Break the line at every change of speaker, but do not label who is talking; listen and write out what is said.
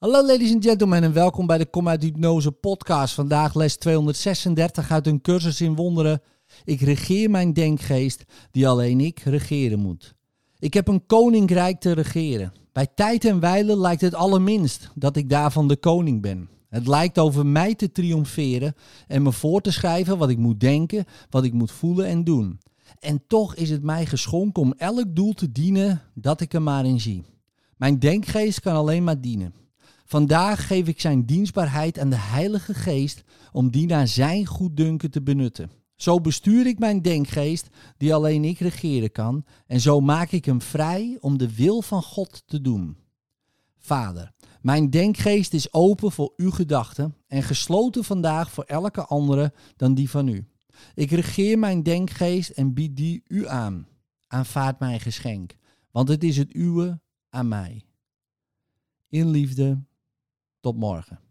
Hallo ladies and gentlemen en welkom bij de Kom uit Hypnose podcast. Vandaag les 236 uit een cursus in wonderen. Ik regeer mijn denkgeest die alleen ik regeren moet. Ik heb een koninkrijk te regeren. Bij tijd en wijle lijkt het allerminst dat ik daarvan de koning ben. Het lijkt over mij te triomferen en me voor te schrijven wat ik moet denken, wat ik moet voelen en doen. En toch is het mij geschonken om elk doel te dienen dat ik er maar in zie. Mijn denkgeest kan alleen maar dienen. Vandaag geef ik zijn dienstbaarheid aan de Heilige Geest om die naar zijn goeddunken te benutten. Zo bestuur ik mijn denkgeest, die alleen ik regeren kan, en zo maak ik hem vrij om de wil van God te doen. Vader, mijn denkgeest is open voor uw gedachten en gesloten vandaag voor elke andere dan die van u. Ik regeer mijn denkgeest en bied die u aan. Aanvaard mijn geschenk, want het is het uwe aan mij. In liefde, tot morgen.